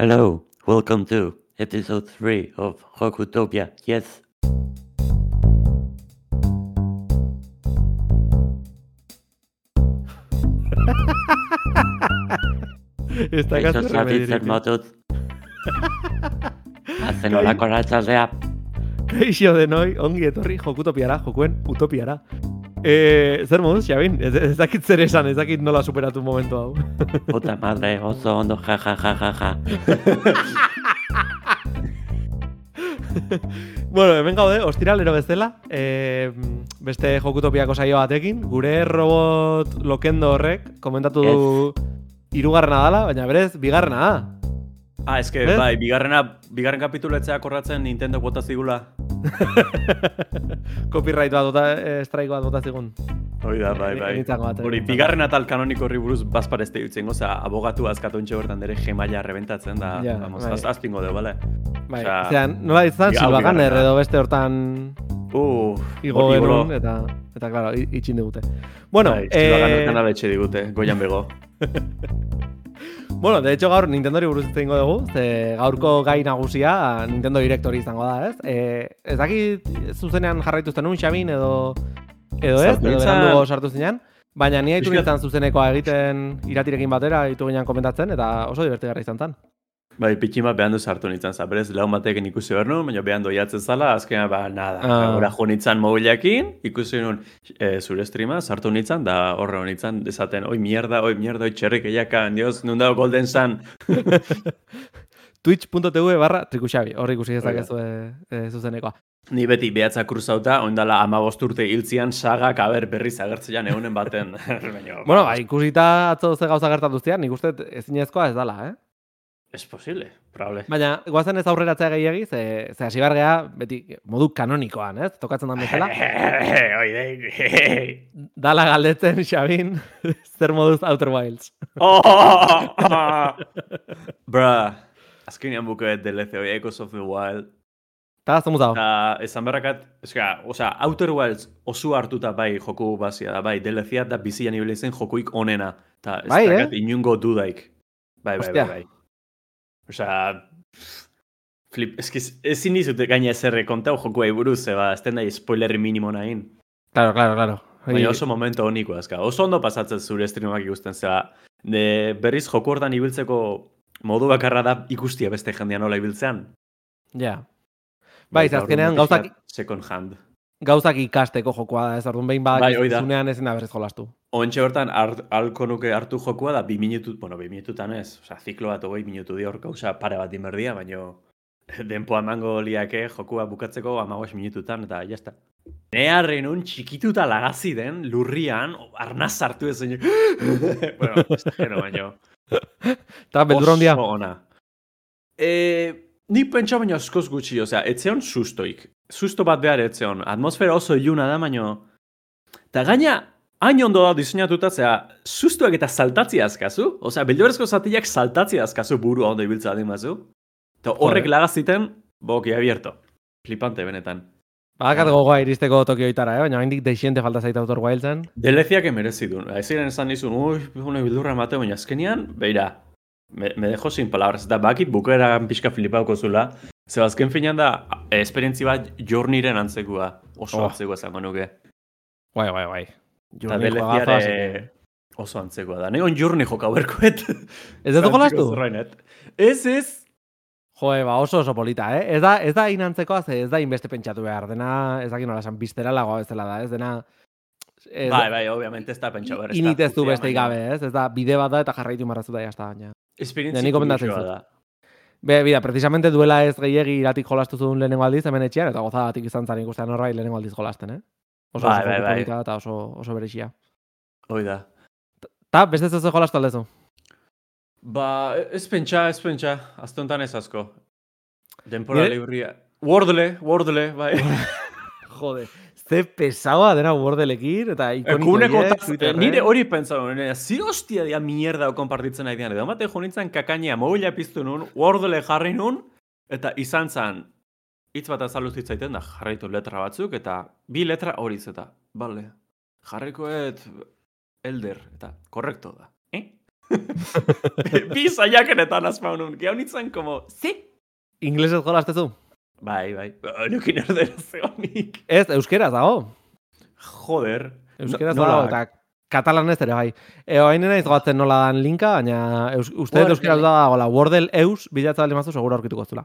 Hello, welcome to episode 3 of Rockutopia. Yes. Está Esos hábits hacen una coracha de app. E, zer moduz, Xabin? Ez, ez dakit zer esan, ez dakit nola superatu momentu hau. Puta madre, oso ondo, ja, ja, ja, ja, ja. bueno, hemen gaude, ostiralero bezala, e, beste jokutopiako saio batekin, gure robot lokendo horrek komentatu du hirugarrena dala, baina berez, bigarrena da. Ah, eske, Eh? bai, bigarrena, bigarren kapituletzea korratzen Nintendo bota zigula. Copyright bat bota, eh, strike bat bota zigun. Hoi da, bai, bai. Enitzako bat, Hori, bigarren atal kanoniko horri buruz bazparezte dutzen, oza, abogatu azkatontxe bertan dere gemaila rebentatzen da, Ja, vamos, bai. az, azpingo deu, bale? Bai, Osea, zean, nola izan, hau Silva Gunner bigarrena. edo beste hortan Uh, igo genuen, eta, eta claro, i- itxin digute. Bueno, bai, eh, kanal etxe digute, goian bego. bueno, de hecho gaur Nintendori buruz hitz dugu, ze gaurko gai nagusia Nintendo Direct hori izango da, ez? E, ez dakit zuzenean jarraitu zenun, Xabin, edo, edo ez, edo berandugo sartu zinean, baina ni haitu nintzen zuzenekoa egiten iratirekin batera, ditu ginean komentatzen, eta oso divertigarra izan zen. Bai, pitxin bat behan sartu nintzen, zaberez, laun batekin ikusi behar nuen, baina behan doiatzen zala, azkenean, ba, nada. Ah. Gora jo nintzen mobilekin, ikusi nuen e, zure streama, sartu nintzen, da horre nintzen, esaten, oi mierda, oi mierda, oi txerrik eiakan, dios, nun dago Golden Sun. Twitch.tv barra trikuxabi, hor ikusi da. dezakezu e, zuzenekoa. Ni beti behatza kruzauta, oindala amabost urte hiltzian sagak aber berriz agertzean egunen baten. Bueno, ba, ikusita atzo ze gauza gertatu zian, nik uste ezinezkoa ez dala, eh? Es posible, probable. Baina, guazen ez aurreratzea gehiagi, ze, ze hasi behar geha, beti modu kanonikoan, ez? Tokatzen da bezala. Oide. Dala galdetzen, Xabin, zer moduz Outer Wilds. oh! Bra, azkenean buket DLC hoi Echoes of the Wild. Ta, zomuz hau. Eta esan berrakat, eska, osea, Outer Wilds oso hartuta bai joku bazia da, bai, DLC da bizian ibili zen jokuik onena. Ta ez Bai, eh? inungo dudaik. Bai, bai, Ostia. bai, bai. Osea, flip, eski ezin dizute gaina zerre kontau jokuei buruz, eba, ez den da spoilerri minimo nahin. Claro, claro, claro. Baina oso momento honiko azka. Oso ondo pasatzen zure streamak ikusten, zera, de, berriz joku hortan ibiltzeko modu bakarra da ikustia beste jendean nola ibiltzean. Ja. Bai, ze Eta azkenean gauzak, Second hand. Gauzak ikasteko jokoa da, ez orduan behin badak Bai, zunean ezin da berriz jolastu. Ontxe hortan hart- halko nuke hartu jokua da bi minutu, bueno, bi minututan ez, osea, ziklo bat hogei minutu di hor gauza pare bat inberdia, baino denpoa emango liake jokua bukatzeko amagos minututan, eta jazta. Neharren un txikituta lagazi den, lurrian, arnaz hartu ez bueno, ez da gero, baino. Eta beldur handia. Oso ona. E, ni pentsa baino askoz gutxi, osea, etzeon sustoik. Susto bat behar etzeon. Atmosfera oso iluna da, baino... Ta gaina, hain ondo da diseinatuta, zera, sustoak eta saltatzia azkazu. Osea, beldurrezko zatiak saltatzia azkazu buru ondo ibiltza adin bazu. Eta horrek lagaziten, boki abierto. Flipante benetan. Badakat gogoa iristeko Tokioitara, eh? baina haindik deixente falta zaita Outer Wildsen. Deleziak emerezi du. Eziren esan dizun, ui, une bildurra mate, baina azkenian, beira, me, me dejo sin palabras. Eta bakit bukera pixka flipauko zula. Zer azken finean da, esperientzi bat jorniren antzekua. Oso Oh. antzekua zango nuke. Bai, bai, bai. Eta deleziare oso antzekoa da. Negon jorni joka berkoet. Ez dut jolastu? Ez, ez. Joe, ba, oso oso polita, eh? Ez da, ez da inantzekoa, ze ez da inbeste pentsatu behar. Dena, ez dakit nola esan, biztera lagoa bezala da, ez dena... Ez, Bai, bai, obviamente ez da pentsa behar. Init ez du beste gabe, ez? Ez da, bide bat da eta jarraitu marrazu da jazta baina. Esperientzi da. Be, bida, precisamente duela ez gehiegi iratik jolastu zuen lehenengo aldiz, hemen etxean, eta gozadatik izan zan ikustean horbait lehenengo aldiz jolasten, eh? Oso, Bai, oso bai, bai. eta oso, oso berexia. Hoi da. Ta, beste ez jolastu aldezu. Ba, ez pentsa, ez pentsa. Azte honetan ez asko. Denpora libria. Wordle, Wordle, bai. Jode, ze pesaua dena bordelekin, eta ikonik Ekuneko horiek, taz, Twitterren. nire hori pentsa nuen, zi hostia dia mierda konpartitzen nahi dian. Edo mate jo nintzen kakainea mobila piztu nun, Wordle jarri nun, eta izan zan, hitz bat azaluz hitzaiten da, jarraitu letra batzuk, eta bi letra horiz eta, bale, jarrikoet elder, eta korrekto da. Eh? Bi saiakeretan asmaunun. Gau nintzen, como, zi? Inglesez jolastezu? Bai, bai. Nukin erdera zegonik. Ez, euskeraz dago. Joder. Euskeraz No- dago, eta katalanez ere bai. E, oain naiz goatzen nola dan linka, baina eus, uste dut euskeraz dago, la Wordle eus, bilatza bali mazu, seguro aurkituko zula.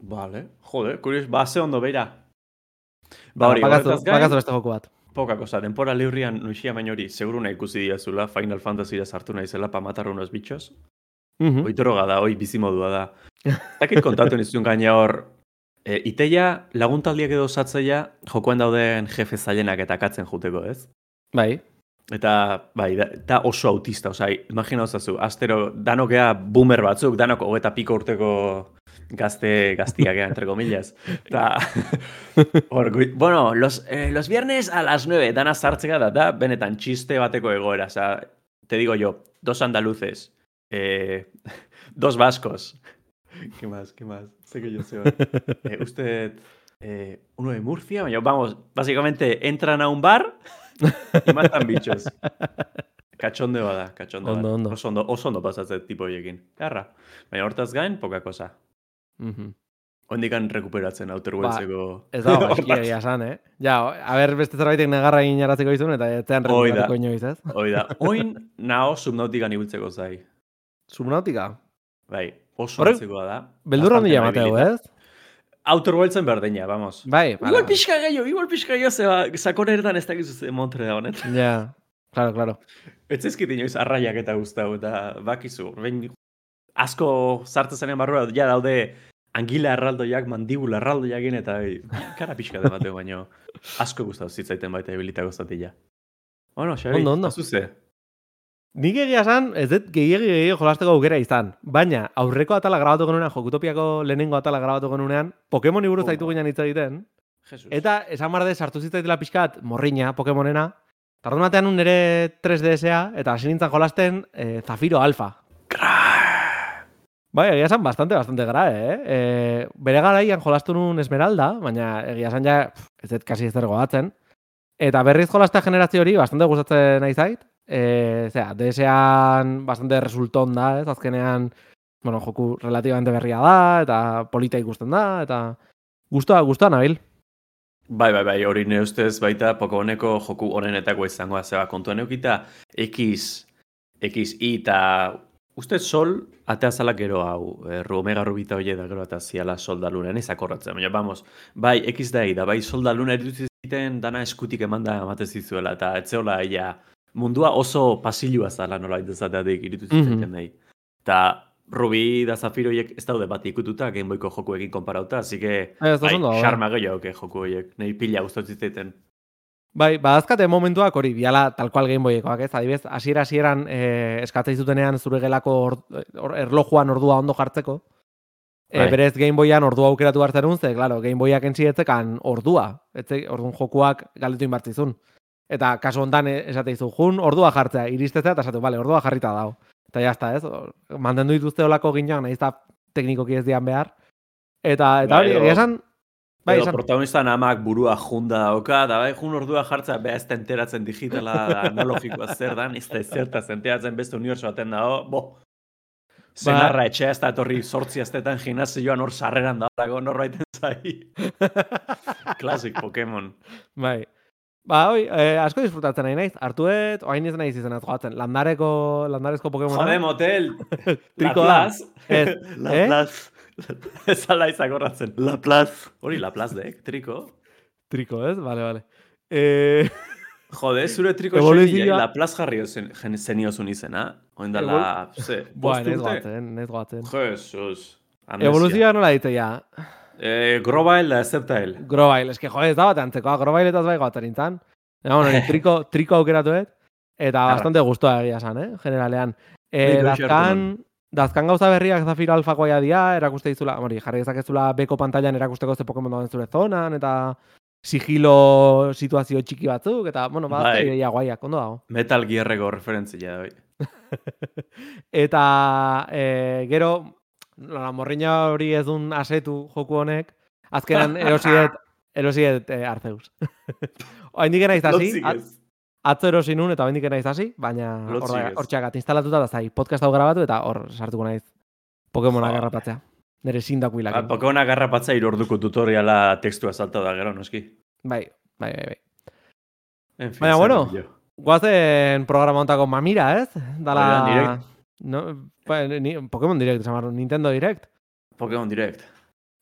Vale. Joder, kurios, ba, ze ondo beira. Ba, hori, bakazu, beste joku bat. poka cosa, denpora liurrian nuixia baino hori, seguru nahi ikusi diazula, Final Fantasy sartu naizela pa matar unos bichos. Mhm. Hoi droga da, hoi bizimodua da. Zakit kontatu nizun gaina hor, e, iteia laguntaldiak edo osatzeia jokoan dauden jefe zailenak eta katzen juteko, ez? Bai. Eta, bai, da, da oso autista, osea, imagina osazu, astero, danokea boomer batzuk, danok hogeta piko urteko gazte, gaztiak, entre comillas. Eta, hor, gui- bueno, los, eh, los viernes a las 9, dana sartzeka da, da, benetan txiste bateko egoera, osea, te digo yo, dos andaluces, eh, dos vascos, ¿qué más, qué más? Sé que yo sé. Eh, usted, eh, uno de Murcia, baina, vamos, básicamente entran a un bar y matan bichos. Kachonde bada, kachonde Ondo, bada. ondo. Oso ondo, oso ondo pasatzen tipo horiekin. Garra. Baina hortaz gain, poka cosa. Mhm. Ondikan rekuperatzen Outer Wildseko... Ez dago, eski egia esan, eh? Ja, a ber, beste zerbaitek negarra egin jaratzeko izun, eta etzean rekuratuko inoiz, ez? Hoi da, oin nao subnautikan ibiltzeko zai. Subnautica. Bai, oso Horrek- da. Beldurra handi jamateu, ez? Outer Wildsen berdina, vamos. Bai, Igual pixka gehiago, igual pixka gehiago, zeba, sakoneretan ez dakizu ze montre da honet. Ja, claro, claro. Ez ezkit inoiz arraiak eta guztau, eta bakizu, behin asko sartzen zenen barrura, ja daude angila erraldoiak, mandibula erraldoiak eta bai, kara pixka da bateu, baino asko gustau zitzaiten baita ebilitako zatila. Bueno, Xabi, Ondo, ondo. zuze. Nik egia esan, ez dut gehiagi gehiagi jolasteko aukera izan. Baina, aurreko atala grabatu genunean, Jokutopiako lehenengo atala grabatu genunean, Pokemoni buruz zaitu ginen hitz egiten, Jesus. eta esan barde sartu zitzaitela pixkat morriña Pokemonena, Tardun batean nire 3DS-a, eta hasi nintzen jolasten eh, Zafiro Alpha. Bai, egia esan bastante, bastante gara, eh? E, bere garaian jolastu nun Esmeralda, baina egia esan ja, pff, ez dut kasi ez dergo batzen. Eta berriz jolastea generazio hori bastante gustatzen nahi zait. E, zera, DS-ean bastante resulton da, ez? Azkenean, bueno, joku relativamente berria da, eta polita ikusten da, eta guztua, guztua nabil. Bai, bai, bai, hori nire ustez baita Pokemoneko joku honenetako izangoa zeba kontuan eukita X, X, I eta uste sol atea zala gero hau, eh, Omega Rubita hori da gero eta ziala soldalunen ez akorratzen, baina vamos, bai X da da, bai soldaluna eruditzen ziten dana eskutik emanda ematen zizuela eta etzeola ia mundua oso pasilua zala nola dezateatik iritu Mhm. zitzaiten nahi. Eta Rubi da Zafiroiek ez daude bat ikututa Game Boyko jokuekin konparauta, así que Ez, bai, bai. gehiago ke joku horiek, nahi pila gustatzen zitzaiten. Bai, badazkate momentuak hori, biala tal cual Game Boyekoak, ez? Adibidez, hasiera hasieran eh, zutenean zure gelako or, or, erlojuan ordua ondo jartzeko. E, berez Game Boyan ordua aukeratu hartzen ze, claro, Game Boyak entzietzekan ordua. Etze, orduan jokuak galdetu inbartzizun. Eta kasu hontan eh, esate izu, jun ordua jartzea, iristetzea, eta esatu, vale, ordua jarrita dago. Eta jazta, ez? Mantendu dituzte olako ginean, nahiz eta teknikoki ez dian behar. Eta, eta Bai, hori, egia esan, bai, Edo esan, protagonistan amak burua junda dauka, da bai, jun ordua jartzea beha ez da enteratzen digitala, da, analogikoa zer dan, ez da ezertaz enteratzen beste uniberso baten dago, bo. Zenarra etxea ez da etorri sortzi aztetan gimnazioan hor sarreran dago norbaiten zai. Classic Pokemon. Bai. Ba, hoi, eh, asko disfrutatzen nahi naiz. Artuet, oain ez naiz izan joatzen. Landareko, landarezko Pokemon. Jode motel! Laplace. Ez, eh? Laplace. Ez ala izagorratzen. Laplace. Hori Laplace dek, triko. Triko, ez? Vale, vale. Eh, Jode, zure triko Evoluzioa... Laplace jarri zen, zen, zeniozun izena. Oindala, ze, Boa, bost nez urte? goatzen, nez goatzen. Jesus. Evoluzioa nola ditu Eh, Grobail da Sceptile. Grobail, eske jode, ez da bat antzekoa, grobailetaz bai goatzen nintzen. Ja, bueno, triko, triko aukeratuet, eta Arra. bastante gustoa egia esan, eh, generalean. Eh, hartu dazkan, dazkan gauza berriak Zafiro Alfakoia dia, erakuste dizula, hori, jarri dezakezula beko pantailan erakusteko ze Pokemon dauden zure zonan, eta sigilo situazio txiki batzuk, eta, bueno, Bai. badazte bai. guaiak, ondo dago. Metal Gearreko referentzia bai. Eta e, gero, la morriña hori ez dun asetu joku honek, azkenan erosiet, erosiet e, Arceus. Oain dikena izasi, Lotzik ez. atzo erosi nun eta bendik naiz hasi, baina hor hortxeagat instalatuta da zai, podcast hau grabatu eta hor sartuko naiz Pokemonak Jo. garrapatzea. Nere sindaku Ba, hilakin. Pokemona garrapatza irorduko tutoriala testua salta da gero, noski. Bai, bai, bai, bai. En fin, Baina, bueno. Guazen programa ontako mamira, ez? Dala... Hori da, direct. No, ba, ni, Pokemon Direct, dut, Nintendo Direct. Pokemon Direct.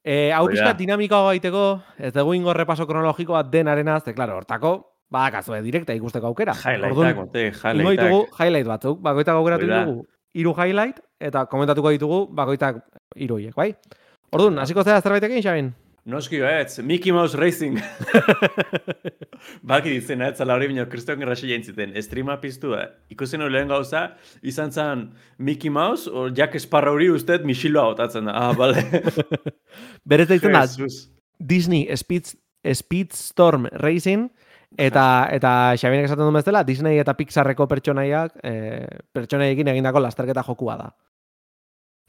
E, hau pixka dinamikoa gaiteko, ez dugu ingo repaso kronologiko bat denarena, ze, klaro, hortako, badakazue direkta ikusteko aukera. Highlightak, mote, ingo ditugu highlight batzuk, bakoitak aukeratu ditugu hiru highlight, eta komentatuko ditugu bakoitak hiru bai? Orduan, hasiko zera zerbaitekin, Xabin? Noski ez, Mickey Mouse Racing. Baki ditzen, ez, zala hori bineo, kriston gerrasi jaintziten, streama piztu da. Ikusten hori lehen gauza, izan zen Mickey Mouse, o Jack Sparrow hori usted misiloa botatzen da. Ah, bale. Berez da, Jesus. Disney Speed, Speedstorm Racing, eta eta Xabinek esaten duen bezala, Disney eta Pixarreko pertsonaiak, e, pertsonaiekin egindako lasterketa jokua da.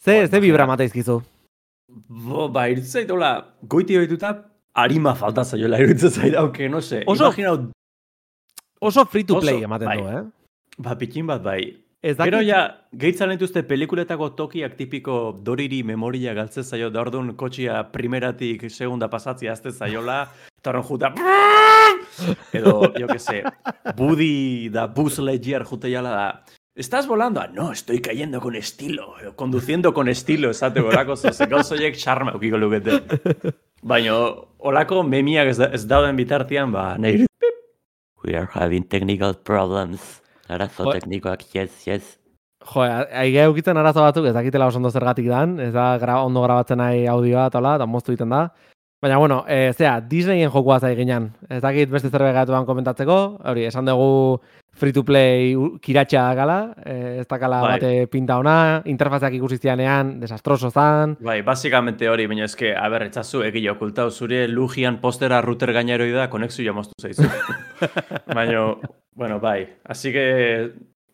Ze, ze vibra imagina. Bo, ba, iruditzen zait, goiti behituta, harima falta zaiola, iruditzen zait, auke, no se. Oso- Imaginau, Oso free to play Oso, ematen bai. du, eh? ba, pikin bat bai. Ez Gero dakit, ja, gehitzan dituzte pelikuletako tokiak tipiko doriri memoria galtze zaio, da orduan kotxia primeratik segunda pasatzia azte zaiola, eta horren juta, edo, jo que sé, Budi da Buzz Lightyear jute jala da, ¿Estás volando? Ah, no, estoy cayendo con estilo. edo Conduciendo con estilo, esate olako zoze, gauzoiek charma eukiko lukete. Baina, olako memiak ez, da, ez dauden bitartean, ba, nahi We are having technical problems. Arazo Jo- teknikoak, yes, yes. jo, aige eukitzen arazo batzuk, ez dakitela oso ondo zergatik dan, ez da gra, ondo grabatzen nahi audioa eta hola, eta moztu egiten da. Baina, bueno, e, zera, Disneyen jokoa zai ginen. Ez dakit beste zerbait gatuan komentatzeko, hori, esan dugu free to play kiratxa gala, e, ez dakala Bai. bate pinta ona, interfazeak ikusi zianean, desastroso zan, Bai, basicamente hori, baina eske, a ber, etzazu, egile okultau, zure lujian postera router gainero da, konexioa moztu zaizu. baina, bueno, bai, así que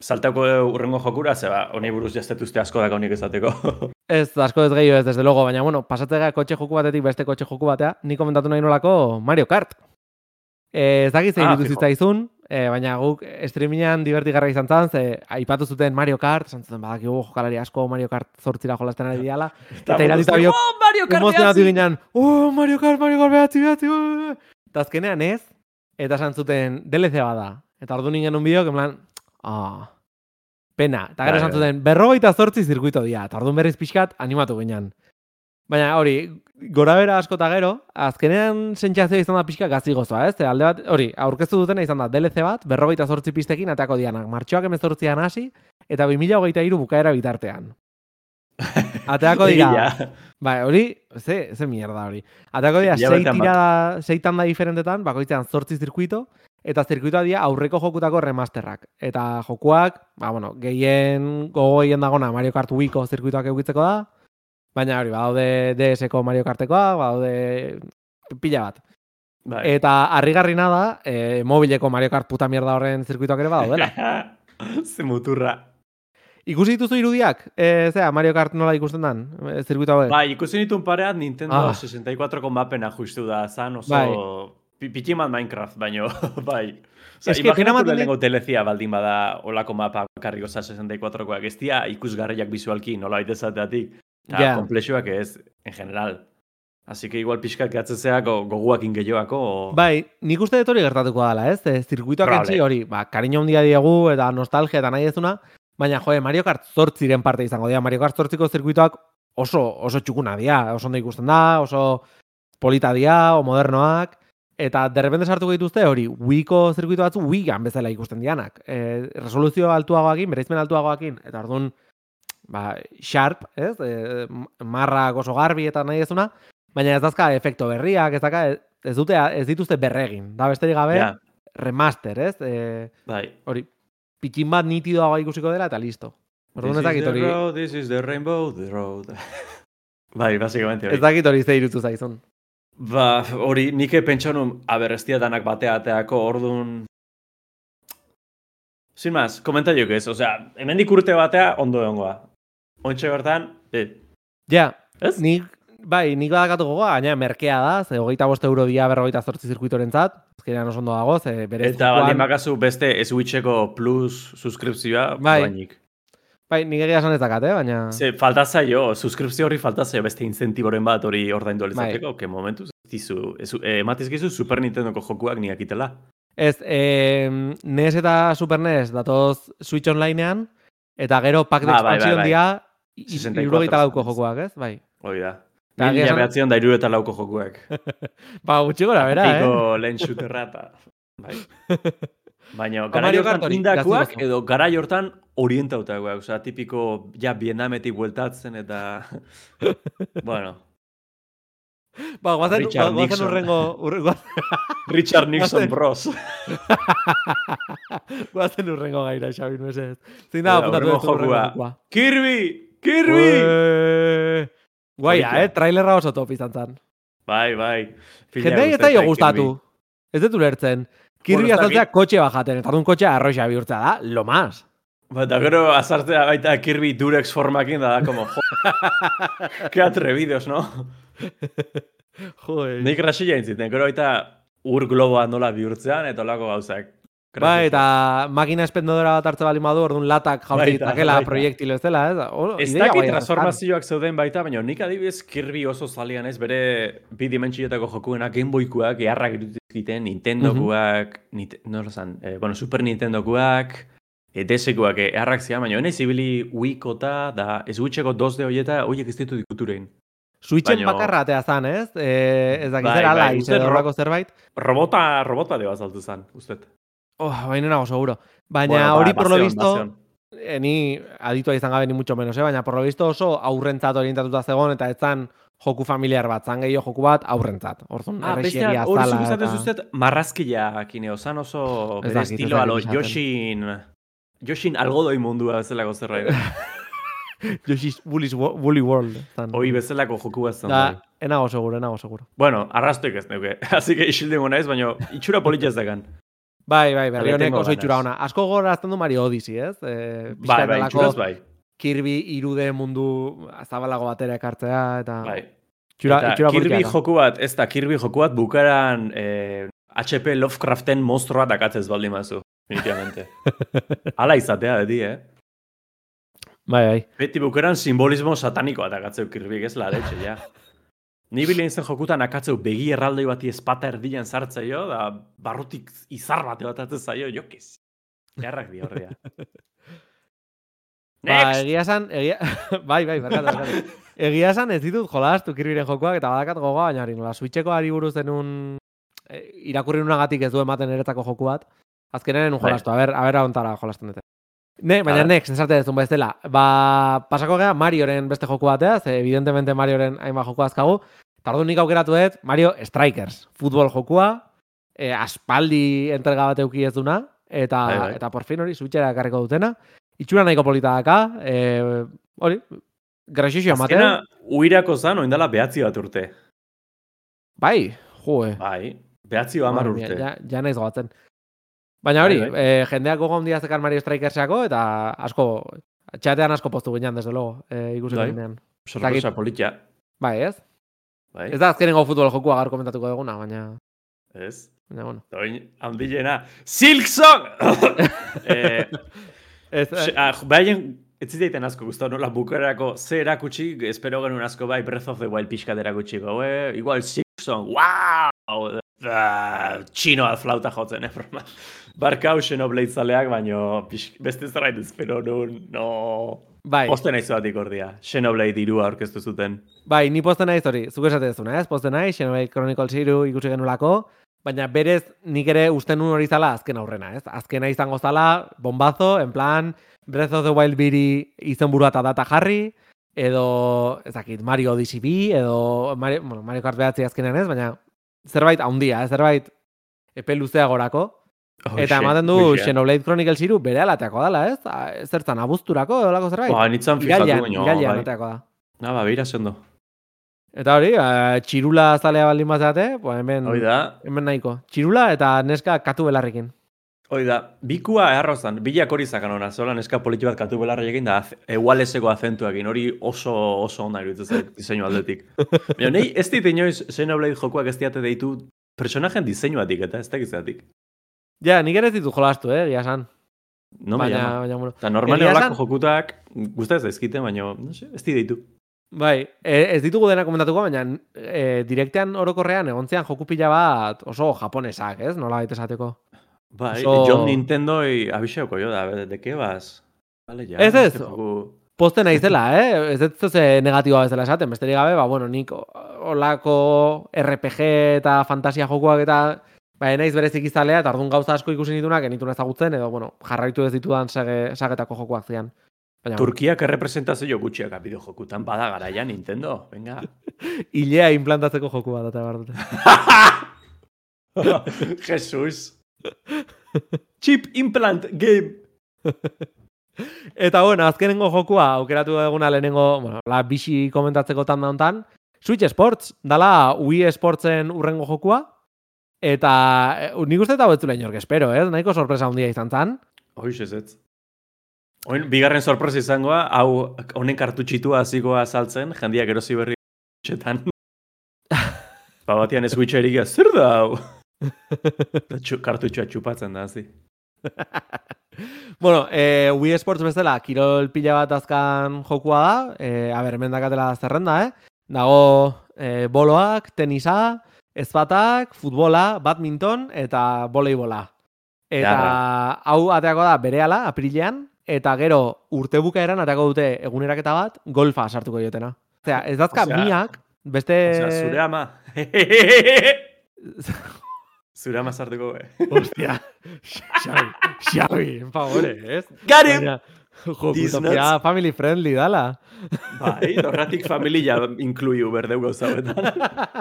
saltako urrengo jokura, zeba, honi buruz jaztetuzte asko daka honik ezateko. Ez, asko ez gehiago ez, desde logo, baina, bueno, pasatzega kotxe joku batetik beste kotxe joku batea, ni komentatu nahi nolako Mario Kart. E, ez dakit zein Ah, zitzaizun, e, baina guk streamingan divertigarra izan zan, ze aipatu zuten Mario Kart, esan zuten badakigu jokalari asko Mario Kart zortzira jolasten ari diala, Eta iratita biok, oh, Mario Kart emozionatu ginen, oh, Mario Kart, Mario Kart, behatzi, behatzi, uh. Eta azkenean ez, eta esan zuten DLC bada. Eta ordu ningen un bideok, en plan, ah, pena. Eta gero Bai, esan bai. zuten, berrogeita zortzi zirkuito dira. Eta orduan berriz pixkat, animatu ginen. Baina hori, gora bera asko eta gero, azkenean sentsazioa izan da pixka gazi gozoa, ez? Ze alde bat, hori, aurkeztu dutena izan da DLC bat, berrogeita zortzi pistekin ateako dianak. Martxoak emezortzian hasi, eta 2023 bukaera bitartean. Ateako dira. Bai, hori, ze, ze mierda hori. Atako dira, sei tirada, sei tanda diferentetan, bakoitzean zortzi zirkuito, eta zirkuitoa dira aurreko jokutako remasterrak. Eta jokuak, ba, bueno, gehien gogo gehien dagona Mario Kart Wiiko zirkuitoak eukitzeko da, baina hori, badaude DS-ko Mario Kartekoa, badaude pila bat. Bai. Eta harrigarrina da, e, mobileko Mario Kart puta mierda horren zirkuitoak ere badaudela. Ze muturra. Ikusi dituzu irudiak? E, zera, Mario Kart nola ikusten dan? E, zirkuito hauek? Bai, ikusi nituen pareat Nintendo Ah. 64ko mapena justu da, zan oso... Bai. Pi- Pitximan Minecraft, baino, bai. Osa, Eske, imaginatu ematen dit- lehenengo telezia baldin bada olako mapa karriko za 64koak. Ez dira ikusgarriak visualki, nola baita esateatik. Eta komplexuak ez, en general. Así que igual pixkat gehatzea go, goguakin gehiagoako. O... Bai, nik uste dut hori gertatuko dela, ez? E, zirkuitoak Probable. entzi hori, ba, kariño handia diegu eta nostalgia eta nahi ezuna, baina joe, Mario Kart zortziren parte izango dira. Mario Kart zortziko zirkuitoak oso, oso txukuna dira, oso ondo ikusten da, oso polita dira, o modernoak, eta derrepente sartuko dituzte hori, Wiiko zirkuito batzu Wiian bezala ikusten dianak. E, resoluzio altuagoakin, bereizmen altuagoakin, eta orduan, ba, sharp, ez? E, marrak oso garbi eta nahi ezuna, baina ez dazka efekto berriak, ez daka, ez dute, ez dituzte berregin. Da besterik gabe, Ja, remaster, ez? E, bai. hori, pitxin bat nitidoagoa ikusiko dela eta listo. Orduan ez dakit hori, this is the rainbow, the road. bai, basicamente hori. ez dakit hori ze irutu zaizun. Ba, hori, nik pentsa nun, aber, ez danak batea ateako, orduan... Sin más, komentariok ez, osea, hemendik urte batea ondo egongoa. Ontxe bertan, eh, Ja, Ez? nik bai, nik badakatu gogoa, gaina merkea da, ze hogeita bost euro dia berrogeita zortzi zirkuitoren zat, azkenean oso ondo dago, ze bere Eta baldin bakazu beste Switcheko plus suskripzioa, Bai. bainik. Bai, nik egia esan ez dakat, eh? baina... Ze, falta zaio, suskripzio horri falta zaio beste incentiboren bat hori ordaindu Bai. alizateko, que momentuz ez dizu, ez, eh, ematizkizu Super Nintendoko jokuak niakitela. Ez, eh, NES eta Super NES datoz Switch Onlinean, eta gero pack de Ah, bai, bai, bai. dia, 64 irurogeita lauko zenez. jokoak, ez? Bai. Hoi da. Mila egia esan- behatzion da iru eta lauko jokuak. Ba, gutxi gora, bera, eh? Piko lehen shooterra eta... Bai. Baina, Ba, garai hortan indakuak edo garai hortan orientautakoak. Osea, tipiko, ja, Vietnametik bueltatzen eta... bueno, Ba, guazen, Richard guazen Nixon. urrengo, urrengo, Richard Nixon Bros. guazen urrengo gaira, Xabi, no ez. Zein da, apuntatu ez urrengo jokua. Kirby! Kirby! Guaia, eh? Trailerra oso top izan zen. Bai, bai. Jendei ez da jo gustatu. Ez dut ulertzen. Kirby Bueno, azaltzea kotxe bajaten, eta dun kotxea arroxa bihurtzea da, lo más. Ba, eta gero azartzea baita Kirby Durex formakin da, da, como, jo, que atrevidos, no? Joder. Nik rasilla intziten, gero baita ur globoa nola bihurtzean, eta olako gauzak. Bai, eta makina espendodora bat hartze bali madu, orduan latak jaurti baita. proiektilo ez dela, ez? O, Ez dakit guaia transformazioak zeuden baita, baina nik adibidez Kirby oso zalian ez bere bi dimentsiotako jokuenak Game Boykuak, eharrak irudizkiten, Nintendokuak, Nite- no lo san, eh, bueno, Super Nintendokuak, e, DS-kuak eh, eharrak zian, baina honez ibili Wii-kota da Switcheko 2D horieta, horiek ez ditu dikuturein. Switchen Baino- bakarra atea zan, ez? E, ez dakit Bai, zer ala, bai, zerbait. Robota, robota de bazaltu zen, ustet. Oh, baina nago seguro. Baina Bueno, ba, hori por lo visto, eh, ni aditua izan gabe ni mucho menos, eh? baina por lo visto oso aurrentzat orientatuta zegoen, eta ez zan joku familiar bat, zan gehiago joku bat aurrentzat. Orduan, Ah, errexeria hori zala zuk eta... usted marrazkiak ine, osan oso bere dakit, ez estiloa dakit lo esaten. Yoshin, Yoshin algodoi mundua bezalako zerbait. Yoshi's Wo- Woolly World. Zan. Hoi bezalako joku bat zen. Da, enago seguro, enago seguro. Bueno, arrastoik ez neuke. Así que isildengo naiz, baina itxura polita ez dakan. Bai, bai, berri honek oso itxura ona. Asko gogorazten du Mario Odyssey, ez? E, Bai, bai, itxuraz bai. Kirby irude mundu zabalago batera ekartzea, eta... bai. Itxura, Eta itxura Kirby da. joku bat, ez da Kirby joku bat bukaran eh, HP Lovecraften monstruoa dakatzez baldin mazu. Definitivamente. Hala izatea, beti, eh? Bai, bai. Beti bukeran simbolismo satanikoa dakatzeu Kirby, ez la leche, ja. Ni bilen zen jokutan akatzeu begi erraldoi bati espata erdian sartzaio, da barrutik izar bate bat atzen zaio, jokiz. Jarrak di horrea. Ba, egia esan, egia... bai, bai, berkatu, berkatu. Egia esan ez ditut jolastu Kirbyren jokoak, eta badakat gogoa, baina hori nola, Switcheko ari buruz denun e, irakurri nunagatik ez du ematen eretako joku bat, azkenean nun Bai. jolastu, a ber, a ber ahontara jolasten dute. Ne, baina next, esarte dezun bezala. Ba, pasako gea Marioren beste joku batea, ze evidentemente Marioren hainbat joku azkagu, eta orduan nik aukeratu dut Mario Strikers, futbol jokua, e, aspaldi entrega bat euki ez duna, eta, Bai, bai. eta por fin hori Switchera ekarriko dutena. Itxura nahiko polita daka, e, hori, graxixio ematen. Azkena, uirako zan, oindala behatzi bat urte. Bai, joe. Bai, behatzi hamar Madre mia, urte. Ja, ja naiz goatzen. Baina hori, Bai, bai. eh, jendeak gogo handia zekan Mario Strikersako, eta asko, txatean asko postu ginen, desde luego, eh, ikusi Bai. ginean. Sorpresa politia. Bai, ez? Bai, Ez da azkenengo futbol jokua gaur komentatuko duguna, baina, ez? baina bueno. Oin, handilena. Silksong! eh, Ez, eh, ah, Baien, ez ziteiten asko guztau, nola bukerako ze erakutsi, espero genuen asko bai Breath of the Wild pixkat erakutsi gaue, igual Silksong, wow! Ah, txinoa flauta jotzen, eh, broma. Barkau Xenoblade zaleak, baino pix, beste zerbait espero nun, no... bai, Posten naiz batik ordia, Xenoblade irua aurkeztu zuten. bai, ni posten naiz hori, zuk esate dezuna, ez? Posten naiz, Xenoblade Chronicles 3 ikusi genulako, baina berez nik ere uste nun hori zala azken aurrena, ez? Azkena izango zala, bombazo, en plan, Breath of the Wild biri izenburua eta data jarri, edo, ez dakit, Mario Odyssey bi, edo Mario, bueno, Mario Kart behatzi azkenean ez, baina zerbait haundia, ez? zerbait epe luzea gorako, eta ematen du Xenoblade Chronicles 3 bere alateako dela, ez? Zertan, abuzturako, edo lako zerbait? Ba, nitzan fijatu baino, irailean bai. ateako da. Na, ba, beira sendo. Eta hori, eh, txirula zalea baldin bazate, pues hemen, Hoi da, hemen nahiko. Txirula eta neska katu belarrekin. Hoi da, bikua errozan, bilak hori zakan hona, zolan eska politi bat katu belarra egin da, egualeseko azentuakin, hori oso oso onda iruditzen zait diseinu aldetik. Baina nahi, ez dit inoiz Xenoblade jokuak ez diate deitu personajen diseinuatik eta ez dakitzatik. Ja, nik ere ez ditu jolastu, eh, egia esan. No me baina, baina, bueno. Eta normalen olako esan- jokutak guztatzen zaizkite, baina, no sé, ez di deitu. Bai, e, ez ditugu dena komentatuko, baina e, direktean orokorrean egontzean joku pila bat oso japonesak, ez? Nola baita esateko. Bai, Oso- John Nintendo y abixeuko jo da, de qué vas? Vale, ya. Ez ez. joku- Posten naizela, eh? Ez ez ze negatiboa bezala esaten, besterik gabe, ba, bueno, nik olako RPG eta fantasia jokuak eta ba, naiz berezik izalea, eta orduan gauza asko ikusi nitunak, enitun ezagutzen, edo, bueno, jarraitu ez ditudan sage, sagetako jokuak zian. Baina, Turkiak errepresentazio gutxiak bideo jokutan bada garaia Nintendo, venga. hilea implantatzeko joku bat, eta behar dute. Jesus. Chip implant game. Eta bueno, azkenengo jokua aukeratu eguna lehenengo, bueno, la bixi komentatzeko tanda hontan, Switch Sports, dala Wii Sportsen urrengo jokua, eta e, nik uste eta betzula inork espero, ez? Nahiko sorpresa handia izan zan. Hoiz ez ez. Oin, bigarren sorpresa izangoa, hau honen kartutxitua hasikoa saltzen, jendiak erosi berri txetan. ba batian ez Switcherik zer da hau? Kartutxoa txupatzen da, hazi. Bueno, e, Wii Sports bezala, kirol pila bat azkan jokua da, e, a ber, hemen dakatela zerrenda, eh? Dago e, boloak, tenisa, ezbatak, futbola, badminton eta voleibola. Eta hau ateako da berehala, aprilean, eta gero urtebukaeran ateako dute eguneraketa bat, golfa sartuko diotena. Osea, ez dazka Osea, miak, beste... Osea, zure ama. zure ama sartuko, eh? Hostia, Xavi, en favore, ez? Got Utopia nuts. family friendly dala. Bai, horratik familia inkluiu berdeu gauza betan.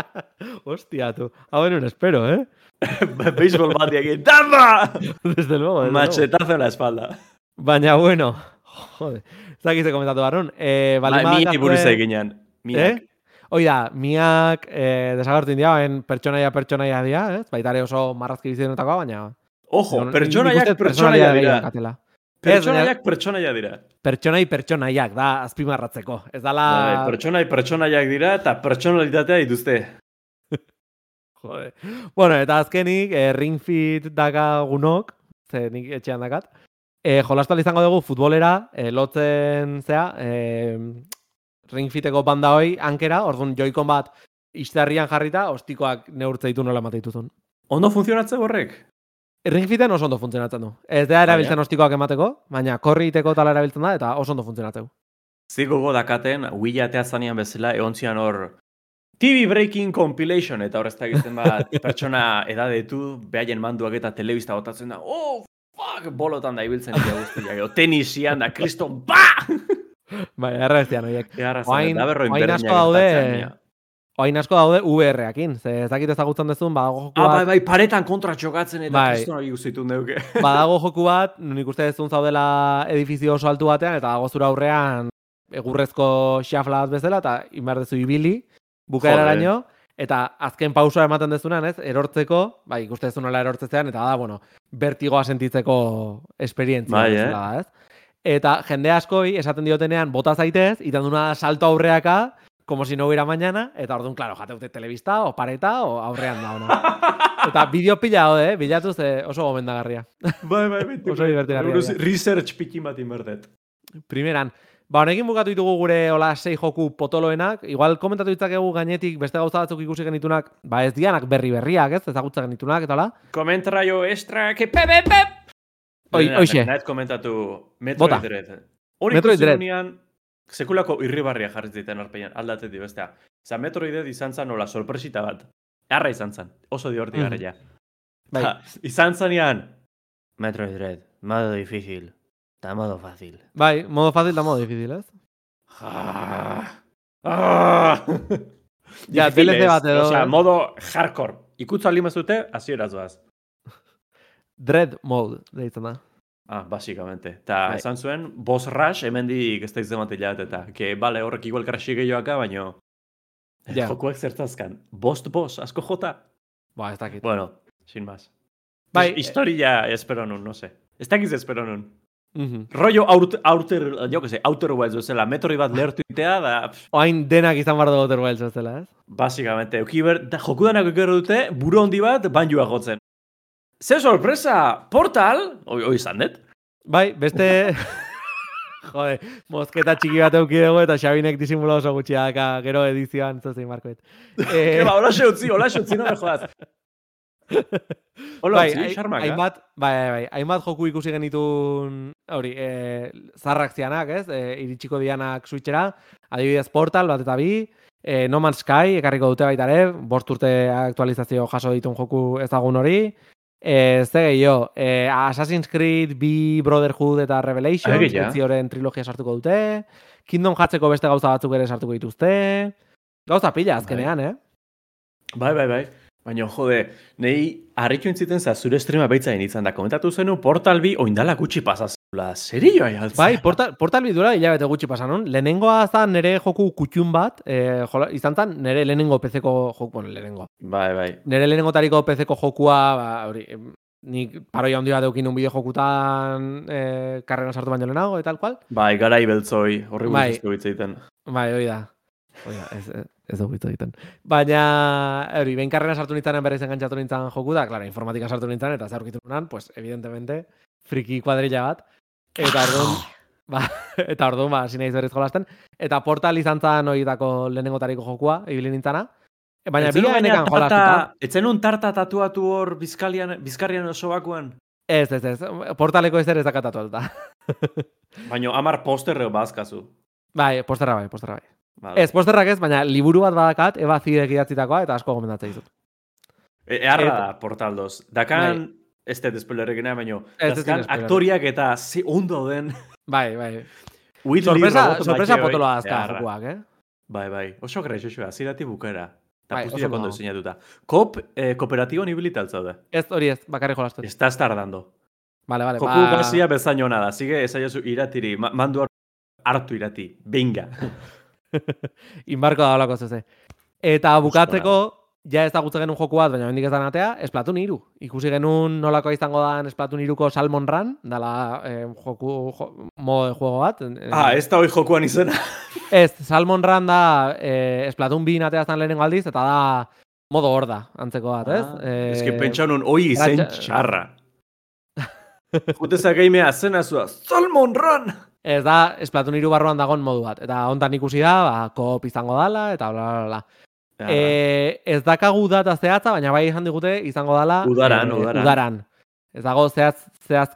Hostia, tu. Hau benun espero, eh? Baseball bat egin, dama! Desde luego, desde luego. Machetazo en la espalda. Baina, bueno, jode. Zakite komentatu barrun. Eh, Bai, baldin mi buruz eginean. Miak. Eh? Hoi da, miak eh, desagertu india, en pertsonaia pertsonaia dira, ez? Baita ere oso marrazki bizidenetakoa, baina... Ojo, pertsonaiak uste pertsonaia dira. Pertsonaiak pertsonaia dira. Pertsonai pertsonaiak da azpimarratzeko. Ez dala... Bai, pertsonai pertsonaiak dira eta pertsonalitatea dituzte. Jode. Bueno, eta azkenik, eh, Ring Fit dakagunok, ze nik etxean dakat, eh, jolastu ahal izango dugu futbolera, eh, lotzen zea, eh, Ring Fiteko banda hoi, ankera, orduan joikon bat izterrian jarrita, ostikoak neurtze ditu nola emate dituzun. Ondo funtzionatze horrek? Ring Fiten oso ondo funtzionatzen du. Ez da erabiltzen ostikoak emateko, baina korri iteko tala erabiltzen da, eta oso ondo funtzionatzen du. Zigogo dakaten, Wii atea zanean bezala, egon zian hor TV Breaking Compilation, eta horrezta egiten bat, pertsona edadetu, behaien manduak eta telebista botatzen da, oh, fuck, bolotan da ibiltzen dira guztiak, tenisian da, kriston, ba! Bai. Eharra Oain- da berro oain inberdinak asko daude-. Oain asko daude VR-ekin, ze ez dakit ezagutzen duzun, badago joku Ah, bat, bai, bai, paretan kontra txokatzen eta Bai. kriston hori guztitun deuke. badago joku bat, nik uste dezun zaudela edifizio oso altu batean, eta dago zura aurrean egurrezko xafla bat bezala, eta inbar dezu ibili, bukaeraraino, eta azken pausoa ematen dezunan, ez, erortzeko, bai, ikuste dezunela erortzezean, eta da, bueno, vertigoa sentitzeko esperientzia Bai, bezala da, ez? Eta jende askoi esaten diotenean bota zaitez, itan duna salto aurreaka, como si no hubiera mañana, eta orduan, claro, jateute telebista, o pareta, o aurrean da, ona. Eta bideo pila daude, eh? bilatuz eh, oso gomendagarria. bai, bai, bai. Oso divertigarria. Research pikin bat inberdet. Primeran. Ba, honekin bukatu ditugu gure hola sei joku potoloenak. Igual komentatu ditzakegu gainetik beste gauza batzuk ikusi genitunak, ba ez dianak berri berriak, ez? Ezagutza genitunak eta hola. Komentraio extra, que pe, pe, pe! Oi, hoxe. Nahet komentatu Metroid. Dread. Hori Metroid Dread. Sekulako irribarria jarri ziten arpeian, aldatetik bestea. Za Metroid Dread izan zan nola sorpresita bat. Arra izan zan, oso diortigarria. Bai. Ta, izan zanean, Metroid Dread, modo difícil, eta modo fácil. Bai, modo fácil da modo difícil, ez? Ah. Ah. Ja, DLC bat edo- Osea, modo hardcore. Ikutza lima zute, hasiera zoaz. Dread mode, deitzen da. Ah, basikamente. Ta Bai. esan zuen, boss rush hemendik ez da izan bat eta, ke, bale, horrek igual krasi gehioaka, baino, Ja. jokuak zertazkan. Bost boss, asko jota. Ba, ez dakit. Bueno, sin más. Bai, Historia espero nun, no sé. Ez dakiz espero nun. Mhm. Rollo outer, outer, jo que sé, outer wilds bezala, metroi bat lehertu itea, da, Oain denak izan bardo Outer Wilds bezala, ez? Basikamente, euki ber, da, jokudanak ekerro dute, buru handi bat, banjua jotzen. Ze sorpresa, portal, oi, oi izan dut. Bai, beste... Jode, mozketa txiki bat euki dugu eta Xabinek disimula oso gutxi daka, gero edizioan zozein markoet. Eh, Eba, hola xe utzi, hola xe utzi, no me jodas. Hola, bai, utzi, hai- xarmak, eh? hainbat, bai, bai, bai, hainbat joku ikusi genitun, hori, e, zarrak zianak, ez? E, iritsiko dianak switchera, adibidez Portal, bat eta bi, e, No Man's Sky, ekarriko dute baita ere, bost urte aktualizazio jaso ditun joku ezagun hori, e, ze gehiago, e, Assassin's Creed, B, Brotherhood eta Revelation, Alegia. Ezioren trilogia sartuko dute, Kingdom Heartseko beste gauza batzuk ere sartuko dituzte, gauza pila azkenean, eh? Bai, bai, bai. Baina, jode, nehi harritu entziten za zure streama baitzain izan da. Komentatu zenu Portal bi oindala gutxi pasazula. Serio ai altzen? Bai, portal, portal bidura hilabete gutxi pasa nun. Lehenengoa zan nere joku kutxun bat, e, jola, izan zan nere lehenengo PC-ko joku, bueno, lehenengo. Bai, bai. Nere lehenengo tariko PC-ko jokua, ba, hori, nik paroia handi bat eukin un bideo jokutan e, karrera sartu baino lehenago, eta tal cual. Bai, garai beltzoi, horri Bai. guztizko hitzeiten. Bai, hoi da. Hoi da, ez, ez, ez dugu hitz egiten. Baina, hori, behin karrera sartu nintzanen berriz engantzatu nintzen joku da, claro, informatika sartu nintzen, eta zaurkitu nunan, pues, evidentemente, friki kuadrilla bat. Eta orduan, ba, eta orduan, ba, hasi naiz berriz jolasten. Eta portal izan zan horietako lehenengotariko jokua, ibili nintzana. Baina bila tarta- jolastuta. Etzen un tarta tatuatu hor bizkalian, bizkarrian oso bakuan. Ez, ez, ez. Portaleko ezer ez dakatatu alta. Baina amar posterre bazkazu. bai, posterra bai, posterra bai. Vale. Ez, posterrak ez, baina liburu bat badakat, eba zidek idatzitakoa, eta asko gomendatzen dizut. E, eharra da, portal doz. Dakan, ez dut baina, Ez dut dazkan spoiler. aktoriak eta ze ondo den. Bai, bai. Whitley Sorpresa, sorpresa potoloa bai, azka jokuak, eh? Bai, bai. Oso greixoa, zirati bukera. Eta Bai, bai, oso puztiak ondo ondo. diseinatuta. Kop, eh, kooperatibo nibilital zaude. Ez hori ez, bakarrik jolastu. Ez da tardando. Vale, vale, Joku ba... gazia bezain ona da. Sige, esaiozu iratiri, ma mandu har- hartu irati. Binga. Inbarko da holako zeze. Eta bukatzeko, ja ez da genuen joku bat, baina hendik ez da natea, Splatoon 3. Ikusi genuen nolako izango da Splatoon 3ko Salmon Run, dala eh, joku, jo, modo de juego bat. eh, ah, ez da hoi jokuan izena. Ez, Salmon Run da eh, Splatoon 2 natea zan lehenengo aldiz, eta da modo hor da, antzeko bat, ez? Eh, Ez Eh, que pentsa nun, oi izen txarra. Juteza geimea zena zua, Salmon Run! Ez da, Splatoon 3 barruan dagon modu bat. Eta hontan ikusi da, ba, koop izango dala, eta bla, bla, bla. E, ez dakagu data zehatza, baina bai izan digute izango dala Udaran, eh, udaran. udaran. Ez dago zehatz, zehatz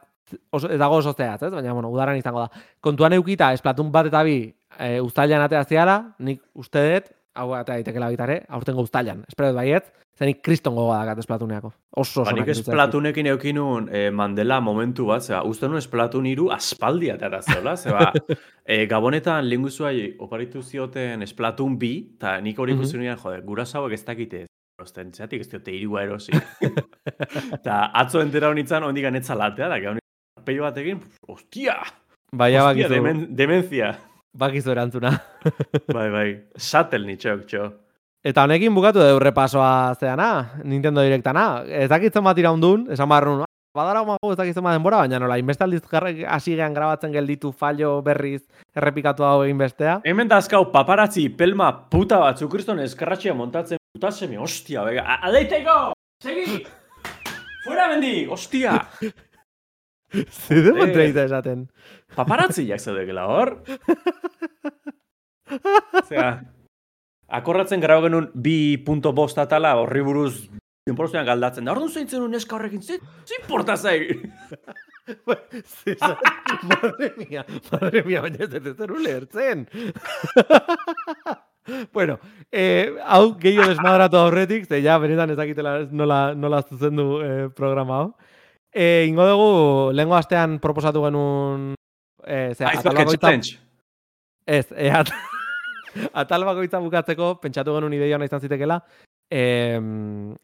oso, ez dago oso zehatz, ez? Baina, bueno, udaran izango da. Kontuan eukita, Splatoon bat eta bi e, uztailan atea ziala, nik uste dut, hau atea daitekela bitare, aurtengo uztailan. Espero dut baiet, zenik kriston gogoa dakat Splatooneako. Oso oso Ba, nahi dut Splatunekin eukinun eh, Mandela momentu bat, zeba, uste nuen Splatun iru aspaldi atera zeola, zeba, eh, gabonetan linguzuai oparitu zioten Splatun bi, eta nik hori ikusi Mhm. nuen, jode, guraso hauek ez dakite, osten, zeatik ez diote irua erosi. Eta atzo entera honitzen, ondik anetza latea, da, gabon peio bat egin, ostia, ostia, bakizu, demen, demencia. Bakizu erantzuna. bai, bai, satel nitxok, txo. Eta honekin bukatu da repasoa zeana, Nintendo Directana. Ez dakitzen bat iraundun, esan barrun, "Ah, badara mago ez dakitzen bat denbora, baina nola, inbeste aldiz hasi gehan grabatzen gelditu fallo berriz errepikatu hau egin bestea. Hemen dazkau paparazzi pelma puta batzu kriston eskarratxea montatzen puta semi, ostia, bega, aleiteko! Segi! Fuera bendi, ostia! Zide Eh. montreita esaten. Paparazziak zaudekela hor? Zera, akorratzen grau genuen bi punto bost atala horri buruz denporostean galdatzen. Da, orduan zeintzen nuen neska horrekin, zin, zin porta zai! madre mia, madre mia, baina ez ez zer ulertzen. bueno, eh, hau gehiago desmadratu aurretik, ze ja, benetan ez dakitela nola, nola zuzendu eh, programa hau. Eh, ingo dugu, lehengo astean proposatu genuen eh, ze, Ice Bucket Challenge! Ez, e, at, atal bakoitza bukatzeko, pentsatu genuen ideia ona izan zitekela, eh,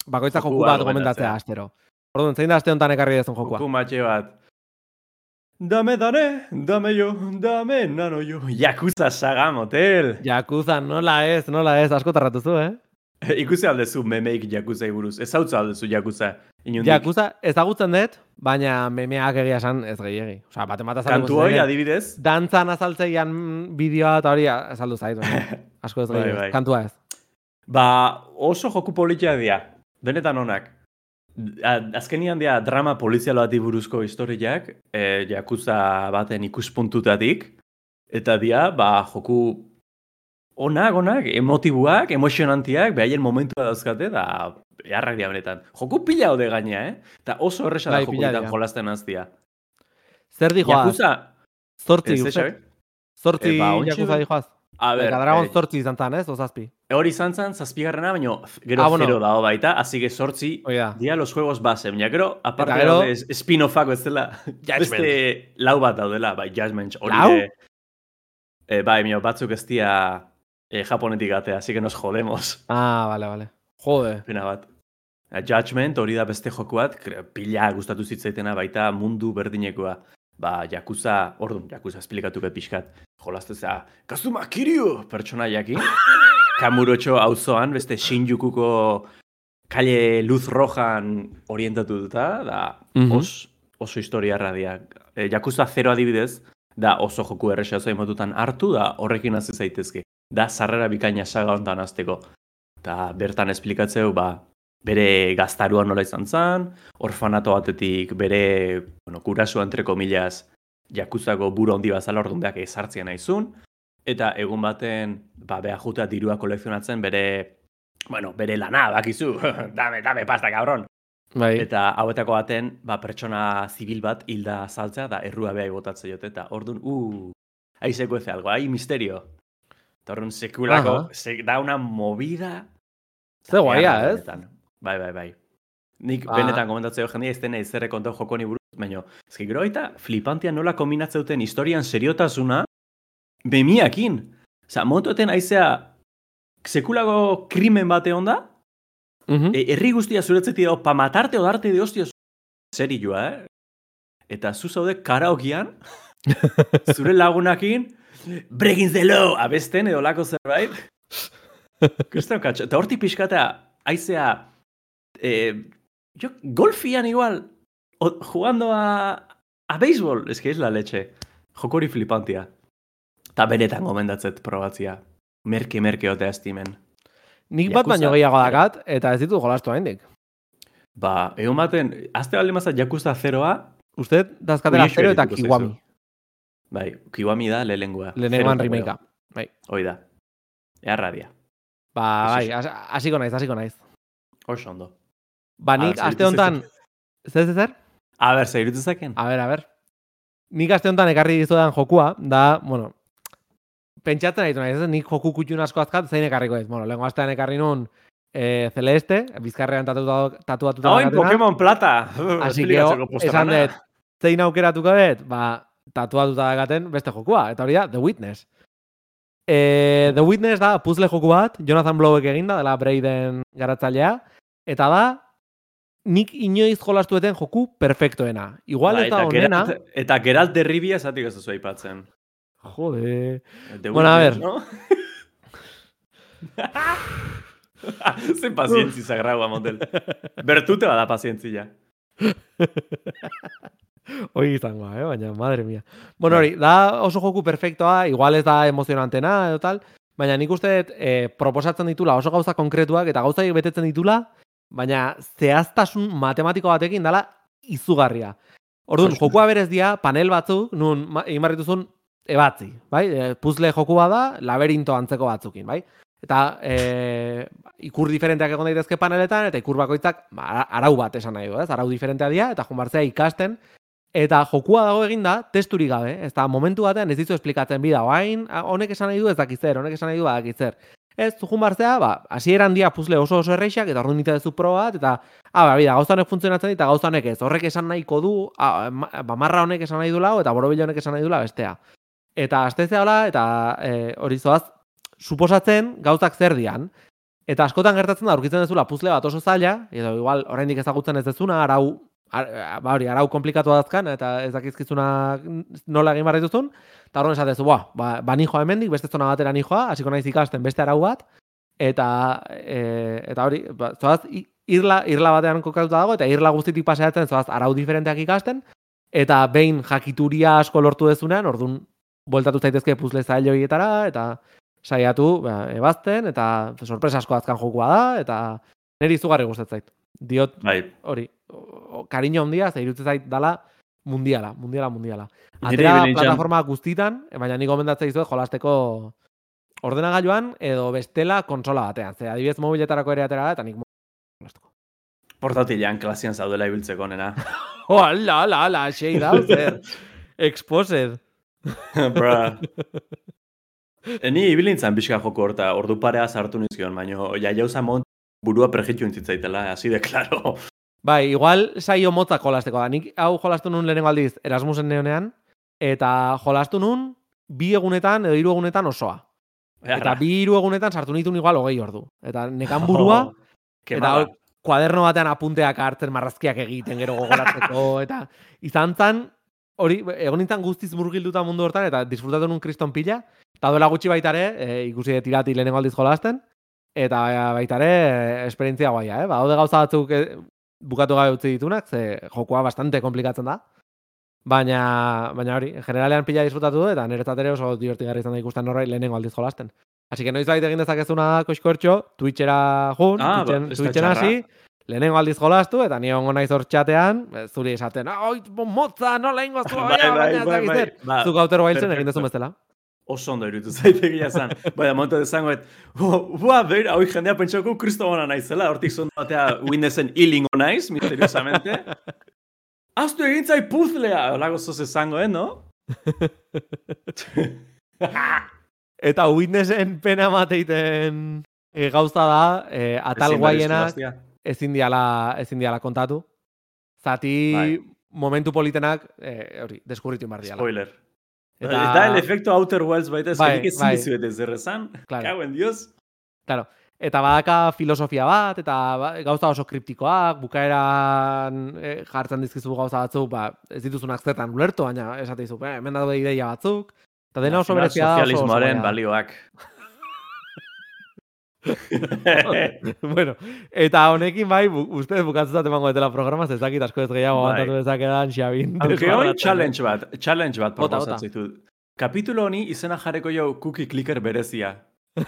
bakoitza Joku bat gomendatzea astero. Orduan, zein da aste honetan ekarri dezun jokua? Joku matxe bat. Dame dane, dame yo, dame nano yo. Yakuza saga motel. Yakuza, nola ez, nola ez, asko tarratu zu, eh? Ikusi aldezu memeik jakuzai buruz. Ez hautza aldezu jakuza. Inundik. Jakuza ezagutzen dut, baina memeak egia esan ez gehiegi. Osa, baten bat azalduko Kantu hori adibidez. Dantzan azaltzeian bideoa eta hori azaldu zait. baina Asko ez Bai, gehiegi. bai. Kantua ez. Ba, oso joku politia dira. Benetan onak. Azkenian dira drama polizialo bati buruzko historiak, e, jakuza baten ikuspuntutatik, eta dia, ba, joku onak, onak, emotibuak, emozionantiak, behaien momentua dauzkate, da, beharrak dira benetan. Joku pila hode gaina, eh? Eta oso erresa da Bai, jokuetan jolasten aztia. Zer dijoaz? Jakuza, Zortzi, ez, uste? Zortzi Eh, ba, ontsi jakuza du- dijoaz. A ber, Eta Dragon eh, zortzi izan zan, ez? Ozazpi. hori izan zen, zazpigarrena, baino gero Ah, bueno. zero dago baita, así que sortzi, Hoi da. Dia los juegos base, baina gero, aparte gero- spin-offak bezala, Judgment. beste lau bat daudela, bai, Judgment, hori de, eh, bai, mio, batzuk ez dia eh, japonetik atea, así que nos jodemos, Ah, vale, vale. Jode. pena bat. Eh, Judgment, hori da beste joku bat, pila gustatu zitzaitena baita mundu berdinekoa. Ba, Yakuza, orduan, Yakuza esplikatuko pixkat, jolazteza, Kazuma Kiryu, pertsonaiakin, Kamurotxo auzoan beste Shinjukuko kale luz rojan orientatuta, da Mhm. os, oso historia radia. E, Yakuza 0 adibidez, da oso joku erresa zoin motutan hartu, da horrekin hasi zaitezke. Da sarrera bikaina saga hontan azteko. Eta bertan esplikatzeu, ba, bere gaztarua nola izan zen, orfanato batetik bere, bueno, kurasu entre komillas, Yakuzako buru handi bazala orduan beak ezartzia naizun, eta egun baten, ba, beha juta dirua kolekzionatzen bere, bueno, bere lana, bakizu, dame, dame pasta, cabron. Bai. Eta hauetako baten, ba, pertsona zibil bat hilda saltzea, da errua beha botatzen jote, eta orduan, uh, ahí se cuece algo, ahí misterio. Eta orduan, sekulako, se, da una movida. Ze guaia, Beharra, ez? Bai, bai, bai. Nik Ba- benetan komentatzeo jendia ez dena izerre kontau jokoni buruz, baina, ezki gero eta flipantia nola kombinatzeuten historian seriotasuna, bemiakin. Osa, montoten aizea, sekulako krimen bate onda, Mhm. E, herri guztia zuretzetik dago, pa matarte o darte de hostias serioa, eh? Eta zu zaude karaokean, zure lagunakin, breaking the law, abesten edo lako zerbait. Kristal katxo. Eta hortik pixkata, aizea, eh, jo, golfian igual, o, jugando a, a béisbol, es que es la leche. Jokori flipantia. Eta benetan gomendatzet probatzia. Merke, merke ote estimen. Nik bat baino gehiago dakat, eta ez ditu jolastu haindik. Ba, egon baten, azte baldin mazat Yakuza zeroa, Uste, dazkatela zero eta kiwami. Bai, Kiwami da lehenengoa. Lehenengoan Zero eta remake gehiago. Hoi da. Earradia. Ba, Eso bai, hasiko naiz, hasiko naiz. Oso ondo. Ba, nik aste honetan... Zer, zer, zer? A ber, zer irutu zaken? A ber, a ber. Nik aste honetan ekarri dizudan jokua, da, bueno, pentsatzen ditu naiz, nik joku kutxun asko azkat, zein ekarriko ez. Bueno, lehenko astean ekarri nun e, Celeste, bizkarrean tatuatu, tatuatuta Oin. Pokemon Plata! Así que esan dut, zein aukeratuko dut, ba, tatuatuta dakaten beste jokua, eta hori da, The Witness. E, The Witness da puzzle joku bat, Jonathan Blowek eginda, dela Braden garatzailea, eta da, nik inoiz jolastueten joku perfektoena. Igual Ba, ez da eta onena, Geralt, eta Geralt derribia esatik ez duzu aipatzen. jode, The Bueno, a ver. No? Zen pazientzi zagraua, motel. Bertute bada pazientzia. hori izango, eh? baina, madre mia. Bueno, hori, da oso joku perfektoa, igual ez da emozionantena edo tal, baina nik uste dut eh, proposatzen ditula oso gauza konkretuak eta gauzak betetzen ditula, baina zehaztasun matematiko batekin dala izugarria. Orduan, jokua berez dia, panel batzuk, nun egin dituzun ebatzi, bai? E, puzzle jokua da, laberinto antzeko batzukin, bai? Eta e, ikur diferenteak egon daitezke paneletan, eta ikur bakoitzak ba, ara- arau bat esan nahi du, ez? Arau diferentea dira, eta junbartzea ikasten, eta jokua dago eginda, testurik gabe, ez da momentu batean ez dizu esplikatzen bida, oain, a, honek esan nahi du ez dakitzer, honek esan nahi du badakitzer. Ez, zu junbartzea, ba, hasieran dia puzzle oso oso erreixak, eta orduan nite duzu proba bat, eta, ah, ba, bida, gauza honek funtzionatzen dit, eta gauza honek ez, horrek esan nahiko du, ah, ma- ba, marra honek esan nahi du lau, eta borobil honek esan nahi du bestea. Eta astezea hola, eta e, hori zoaz, suposatzen gauzak zer dian. Eta askotan gertatzen da, aurkitzen dezula puzle bat oso zaila, edo igual oraindik ezagutzen ez dezuna, arau, ar, ba hori, arau komplikatu dazkan, eta ez dakizkizuna nola egin barri duzun, eta horren esatezu, ba, ba, ba nijoa hemendik, beste zona batera nijoa, hasiko naiz ikasten beste arau bat, eta e, eta hori, ba, zoaz, irla, irla batean kokatuta dago, eta irla guztitik paseatzen zoaz arau diferenteak ikasten, eta behin jakituria asko lortu dezunean, orduan, bueltatu zaitezke puzle zailo horietara, eta saiatu ba, ebazten, eta sorpresa asko azkan jokua da, eta niri izugarri gustatzen zait. Diot Bai, hori, kariño handia, ze irutzen zait dala mundiala, mundiala, mundiala. Atera plataforma guztitan, baina nik gomendatzen dizuet jolasteko ordenagailuan edo bestela konsola batean. Ze adibidez mobiletarako ere atera da, eta nik jolastuko. portatilean klasian zaudela ibiltzeko nena. Oh, ala, ala, ala, xei da, zer. Exposed. Bra. Ni ibilintzan pixka joko horta, ordu parea sartu nizkion, baino ja jauza mont burua prejitu entzitzaitela, así de claro. Bai, igual saio motzak jolasteko da. Nik hau jolastu nun lehenengo aldiz Erasmusen neonean, eta jolastu nun bi egunetan edo hiru egunetan osoa. Eta bi hiru egunetan sartu nitun igual hogei ordu. Eta nekan burua, eta eta hor, kuaderno batean apunteak hartzen marrazkiak egiten gero gogoratzeko, eta izan zan, hori, egon nintzen guztiz murgilduta mundu hortan, eta disfrutatu nun kriston pila, eta duela gutxi baitare, e, ikusi dut irati lehenengo aldiz jolasten, eta baitare esperientzia guaia, eh? Ba, gauza batzuk e, bukatu gabe utzi ditunak, ze jokoa bastante komplikatzen da, baina, baina hori, generalean pila disfrutatu dut, eta niretzat ere oso divertigarri izan da ikusten horrei lehenengo aldiz jolasten. Así que noiz baita egin dezakezuna koxkortxo, Twitchera jun, Ah, ba, Twitchen, ez da Twitchen hasi, lehenengo aldiz jolastu, eta ni ongo naiz hor txatean, zuri esaten, ah, oi, motza, nola ingo zu, Bai, bai, bai, bai. Ba, Zuk autero bailtzen egin dezun bezala. Oso ondo irutu zaitegia zan. Baina, momentu dezango, et, bua, beira, hoi jendea pentsako kristobana naizela, hortik zondo batea Windowsen ilingo naiz, misteriosamente. Aztu egin zai puzlea, olako zoz esango, eh, no? Eta Witnessen pena mateiten e, gauza da, e, atal jolastea. ezin diala, ezin diala kontatu. Zati Bai. momentu politenak, e, hori, deskurritu inbar diala. Spoiler. Eta, Eta... Da el efekto Outer Worlds baita, Bai, ezkenik ezin bai. dizuet ez errezan. Claro. Cago en Dios. Claro. Eta badaka filosofia bat, eta ba- gauza oso kriptikoak, bukaeran e, jartzen dizkizu gauza batzuk, ba, ez dituzunak zertan ulertu, baina esate dizu, eh, hemen daude ideia batzuk, eta dena oso berezia da, Sozialismoaren balioak. bueno, eta honekin bai, bu, uste bukatzutat emango detela programa, ez dakit asko ez gehiago Bai. aguantatu dezakedan, Xabin. Aunque hoy desbarratzen. challenge bat, challenge bat ditut. Kapitulo honi izena jarreko jo cookie clicker berezia.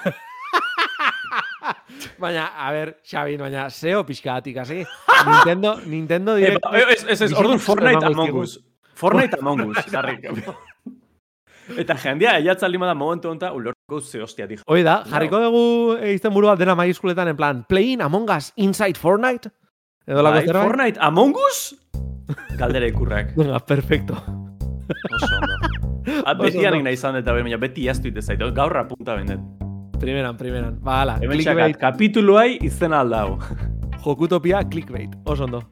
Baina, a ber, Xabin, baina SEO pixkaatik, hasi. Nintendo, Nintendo Direct... ba, eh, ez, ez, ez, orduan Bizitzak Fortnite Among Us. Fortnite Among Us, jarri. Eta jendea eiatzaldi da momentu honta, ulorko ze hostia dijo. Hoi da, jarriko dugu e, izenburu bat dena maiskuletan en plan, playing Among Us inside Fortnite? Edo lako Bai, zerbait? Fortnite Among Us? Galdera ikurrak. Venga, perfecto. Oso ondo. Ah, beti hanik nahi izan eta baina beti jaztu ite zaitu. Gaur apunta bendet. Primeran, primeran. Ba, hala, Hemen clickbait, kapituluai izena aldau. jokutopia, clickbait. Oso ondo.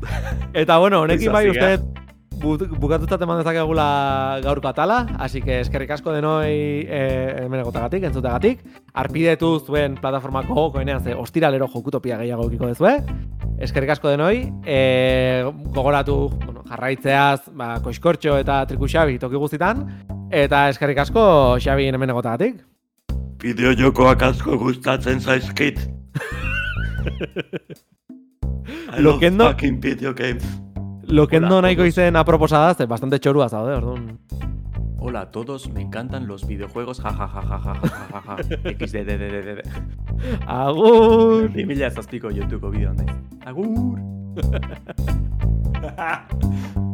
Eta bueno, honekin bai Izazia. uste bu- bukatutzat eman dezakegula gaurko atala, así que eskerrik asko denoi e, hemen egotagatik, entzutegatik. Arpidetu zuen plataformako koenean ze ostiralero jokutopia gehiago ekiko dezue. Eskerrik asko denoi, e, gogoratu bueno, jarraitzeaz ba, koiskortxo eta triku xabi toki guztitan, eta eskerrik asko xabi hemen egotagatik. Bideo jokoak asko gustatzen zaizkit. I love Lokendo- fucking video games. Lokendo Hola, nahiko todos. izen aproposa da, ze bastante txorua zaude, orduan. Hola a todos, me encantan los videojuegos, ja ja ja ja ja ja ja ja XDDDDD. Agur! 2000 zazpiko YouTubeko bideo naiz. Agur!